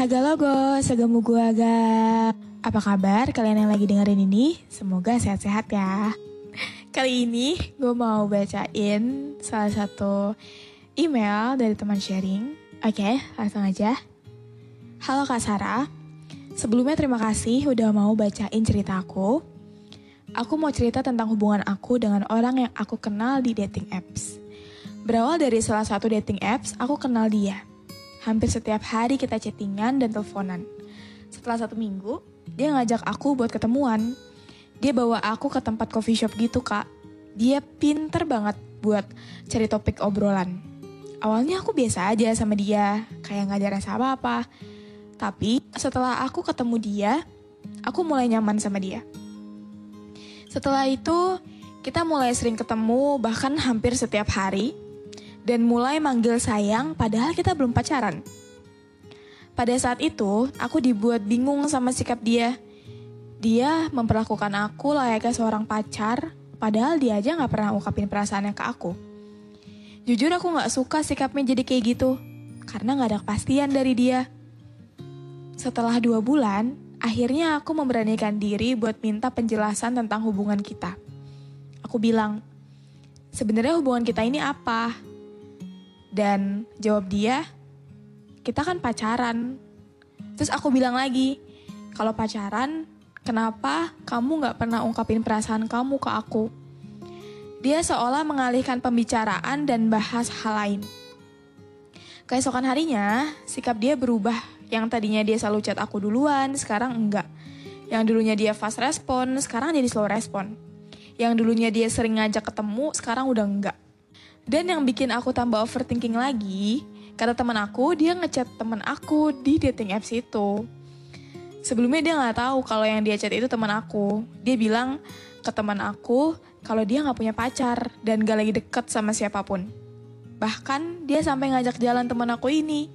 Haga logo, segemu gua ga. Apa kabar kalian yang lagi dengerin ini? Semoga sehat-sehat ya. Kali ini gue mau bacain salah satu email dari teman sharing. Oke, langsung aja. Halo Kak Sarah, sebelumnya terima kasih udah mau bacain cerita aku. Aku mau cerita tentang hubungan aku dengan orang yang aku kenal di dating apps. Berawal dari salah satu dating apps, aku kenal dia. Hampir setiap hari kita chattingan dan teleponan. Setelah satu minggu, dia ngajak aku buat ketemuan. Dia bawa aku ke tempat coffee shop gitu kak. Dia pinter banget buat cari topik obrolan. Awalnya aku biasa aja sama dia, kayak gak ada apa-apa. Tapi setelah aku ketemu dia, aku mulai nyaman sama dia. Setelah itu, kita mulai sering ketemu bahkan hampir setiap hari. Dan mulai manggil sayang padahal kita belum pacaran. Pada saat itu, aku dibuat bingung sama sikap dia. Dia memperlakukan aku layaknya seorang pacar, padahal dia aja gak pernah ungkapin perasaannya ke aku. Jujur aku gak suka sikapnya jadi kayak gitu, karena gak ada kepastian dari dia. Setelah dua bulan, akhirnya aku memberanikan diri buat minta penjelasan tentang hubungan kita. Aku bilang, sebenarnya hubungan kita ini apa? Dan jawab dia, kita kan pacaran. Terus aku bilang lagi, kalau pacaran, kenapa kamu gak pernah ungkapin perasaan kamu ke aku? Dia seolah mengalihkan pembicaraan dan bahas hal lain. Keesokan harinya, sikap dia berubah. Yang tadinya dia selalu chat aku duluan, sekarang enggak. Yang dulunya dia fast respon, sekarang jadi slow respon. Yang dulunya dia sering ngajak ketemu, sekarang udah enggak. Dan yang bikin aku tambah overthinking lagi, kata teman aku, dia ngechat teman aku di dating apps itu. Sebelumnya dia nggak tahu kalau yang dia chat itu teman aku. Dia bilang ke teman aku kalau dia nggak punya pacar dan gak lagi deket sama siapa pun. Bahkan dia sampai ngajak jalan teman aku ini.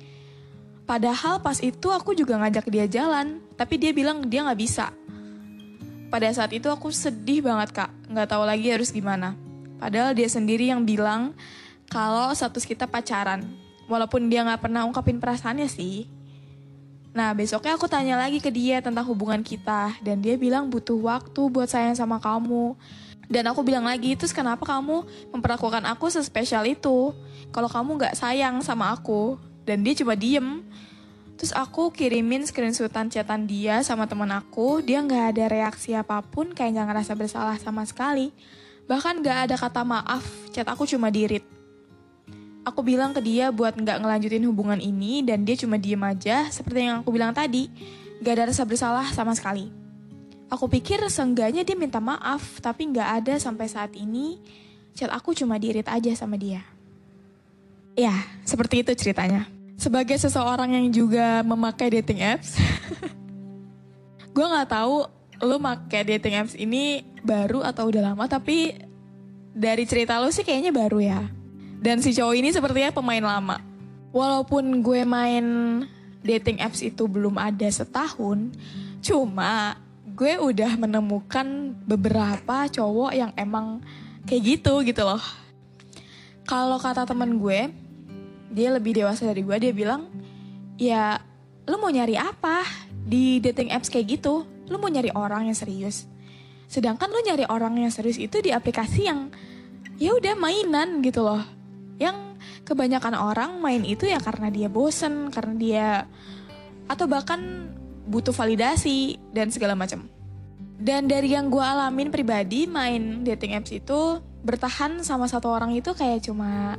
Padahal pas itu aku juga ngajak dia jalan, tapi dia bilang dia nggak bisa. Pada saat itu aku sedih banget kak, nggak tahu lagi harus gimana. Padahal dia sendiri yang bilang kalau status kita pacaran. Walaupun dia nggak pernah ungkapin perasaannya sih. Nah besoknya aku tanya lagi ke dia tentang hubungan kita. Dan dia bilang butuh waktu buat sayang sama kamu. Dan aku bilang lagi, terus kenapa kamu memperlakukan aku sespesial itu? Kalau kamu nggak sayang sama aku. Dan dia cuma diem. Terus aku kirimin screenshotan chatan dia sama teman aku. Dia nggak ada reaksi apa pun, kayak nggak ngerasa bersalah sama sekali. Bahkan gak ada kata maaf, chat aku cuma dirit. Aku bilang ke dia buat gak ngelanjutin hubungan ini dan dia cuma diem aja seperti yang aku bilang tadi. Gak ada rasa bersalah sama sekali. Aku pikir seenggaknya dia minta maaf, tapi gak ada sampai saat ini. Chat aku cuma dirit aja sama dia. Ya, seperti itu ceritanya. Sebagai seseorang yang juga memakai dating apps, gue gak tahu lu pakai dating apps ini baru atau udah lama tapi dari cerita lu sih kayaknya baru ya. Dan si cowok ini sepertinya pemain lama. Walaupun gue main dating apps itu belum ada setahun, cuma gue udah menemukan beberapa cowok yang emang kayak gitu gitu loh. Kalau kata temen gue, dia lebih dewasa dari gue, dia bilang, ya lu mau nyari apa di dating apps kayak gitu? Lu mau nyari orang yang serius. Sedangkan lu nyari orang yang serius itu di aplikasi yang ya udah mainan gitu loh. Yang kebanyakan orang main itu ya karena dia bosen, karena dia atau bahkan butuh validasi dan segala macam. Dan dari yang gue alamin pribadi main dating apps itu bertahan sama satu orang itu kayak cuma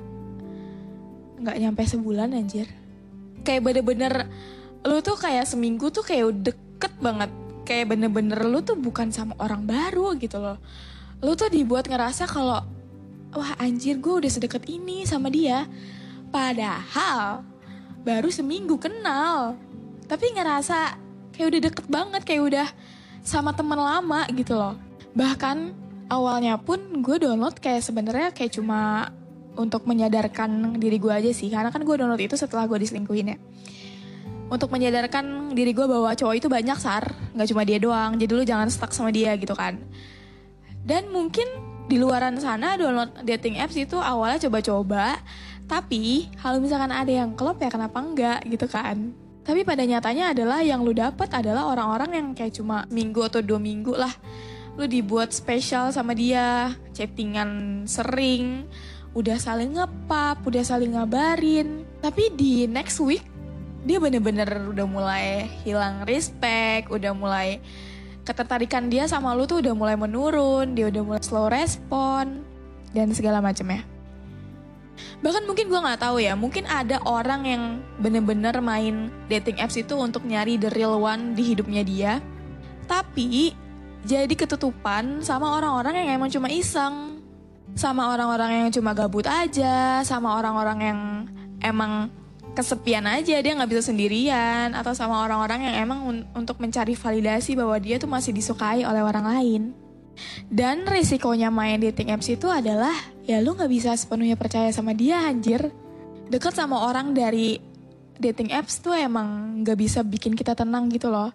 nggak nyampe sebulan anjir. Kayak bener-bener lu tuh kayak seminggu tuh kayak deket banget. Kayak bener-bener lu tuh bukan sama orang baru gitu loh. Lu tuh dibuat ngerasa kalau wah anjir gue udah sedekat ini sama dia. Padahal baru seminggu kenal. Tapi ngerasa kayak udah deket banget, kayak udah sama teman lama gitu loh. Bahkan awalnya pun gue download kayak sebenarnya kayak cuma untuk menyadarkan diri gue aja sih. Karena kan gue download itu setelah gue diselingkuhin ya. Untuk menyadarkan diri gue bahwa cowok itu banyak sar, nggak cuma dia doang. Jadi lu jangan stuck sama dia gitu kan. Dan mungkin di luaran sana download dating apps itu awalnya coba-coba, tapi kalau misalkan ada yang klop ya kenapa enggak gitu kan. Tapi pada nyatanya adalah yang lu dapat adalah orang-orang yang kayak cuma minggu atau dua minggu lah. Lu dibuat spesial sama dia, chattingan sering, udah saling ngepap, udah saling ngabarin. Tapi di next week, dia bener-bener udah mulai hilang respect, udah mulai ketertarikan dia sama lu tuh udah mulai menurun, dia udah mulai slow respon, dan segala macam ya. Bahkan mungkin gue nggak tahu ya mungkin ada orang yang bener-bener main dating apps itu untuk nyari the real one di hidupnya dia. Tapi jadi ketutupan sama orang-orang yang emang cuma iseng. Sama orang-orang yang cuma gabut aja sama orang-orang yang emang kesepian aja dia nggak bisa sendirian atau sama orang-orang yang emang un untuk mencari validasi bahwa dia tuh masih disukai oleh orang lain dan risikonya main dating apps itu adalah ya lu gak bisa sepenuhnya percaya sama dia anjir. Deket sama orang dari dating apps tuh emang gak bisa bikin kita tenang gitu loh.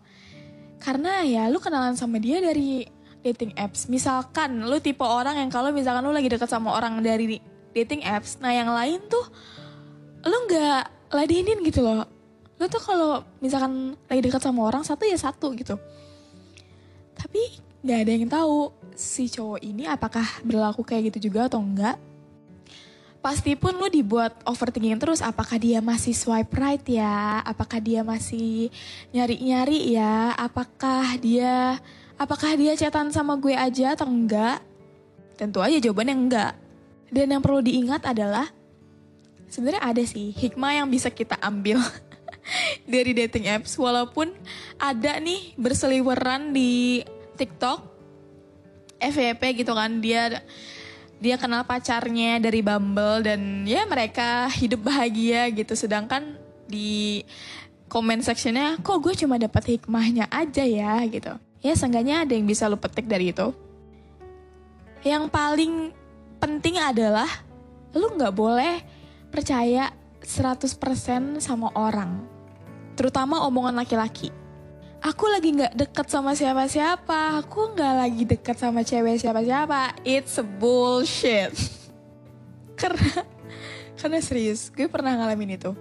Karena ya lu kenalan sama dia dari dating apps. Misalkan lu tipe orang yang kalau misalkan lu lagi deket sama orang dari dating apps, nah yang lain tuh lu gak ladenin gitu loh. Lu tuh kalau misalkan lagi deket sama orang satu ya satu gitu. Tapi nggak ada yang tahu si cowok ini apakah berlaku kayak gitu juga atau enggak. Pasti pun lu dibuat overthinking terus apakah dia masih swipe right ya, apakah dia masih nyari-nyari ya, apakah dia apakah dia chatan sama gue aja atau enggak? Tentu aja jawabannya enggak. Dan yang perlu diingat adalah sebenarnya ada sih hikmah yang bisa kita ambil dari dating apps. Walaupun ada nih berseliweran di TikTok FYP gitu kan. Dia dia kenal pacarnya dari Bumble dan ya mereka hidup bahagia gitu. Sedangkan di comment sectionnya kok gue cuma dapat hikmahnya aja ya gitu. Ya seenggaknya ada yang bisa lu petik dari itu. Yang paling penting adalah lu nggak boleh percaya 100% sama orang terutama omongan laki-laki aku lagi nggak deket sama siapa-siapa, aku nggak lagi deket sama cewek siapa-siapa. It's bullshit. karena karena serius, gue pernah ngalamin itu.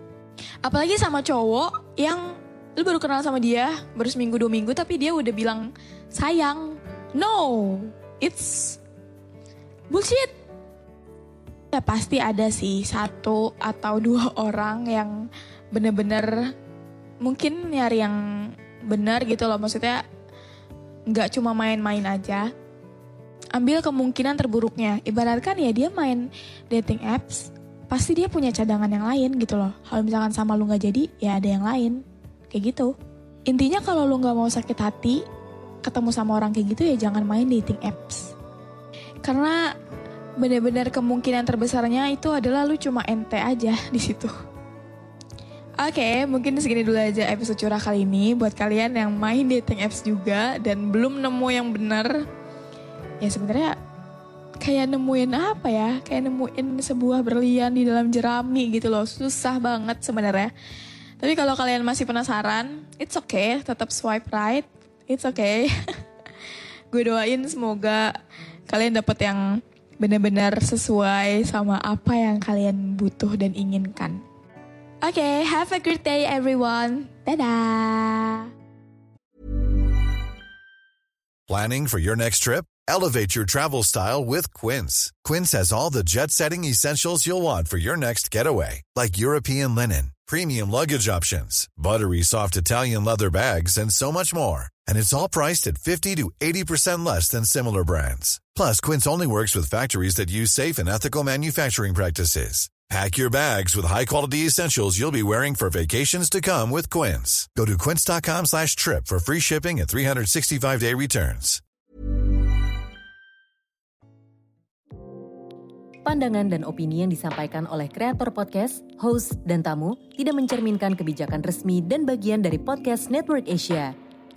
Apalagi sama cowok yang lu baru kenal sama dia, baru seminggu dua minggu, tapi dia udah bilang sayang. No, it's bullshit. Ya pasti ada sih satu atau dua orang yang bener-bener mungkin nyari yang benar gitu loh. Maksudnya nggak cuma main-main aja. Ambil kemungkinan terburuknya. Ibaratkan ya dia main dating apps pasti dia punya cadangan yang lain gitu loh. Kalau misalkan sama lu nggak jadi ya ada yang lain. Kayak gitu. Intinya kalau lu nggak mau sakit hati ketemu sama orang kayak gitu ya jangan main dating apps. Karena benar-benar kemungkinan terbesarnya itu adalah lu cuma ente aja di situ. Oke, okay, mungkin segini dulu aja episode curah kali ini buat kalian yang main dating apps juga dan belum nemu yang benar. Ya sebenarnya kayak nemuin apa ya? Kayak nemuin sebuah berlian di dalam jerami gitu loh. Susah banget sebenarnya. Tapi kalau kalian masih penasaran, it's okay, tetap swipe right. It's okay. Gue doain semoga kalian dapet yang benar-benar sesuai sama apa yang kalian butuh dan inginkan. Okay, have a great day everyone. Dadah. Planning for your next trip? Elevate your travel style with Quince. Quince has all the jet setting essentials you'll want for your next getaway, like European linen, premium luggage options, buttery soft Italian leather bags, and so much more. And it's all priced at 50 to 80% less than similar brands. Plus, Quince only works with factories that use safe and ethical manufacturing practices. Pack your bags with high-quality essentials you'll be wearing for vacations to come with Quince. Go to quince.com slash trip for free shipping and 365-day returns. Pandangan dan opini yang disampaikan oleh kreator podcast, host, dan tamu tidak mencerminkan kebijakan resmi dan bagian dari podcast Network Asia.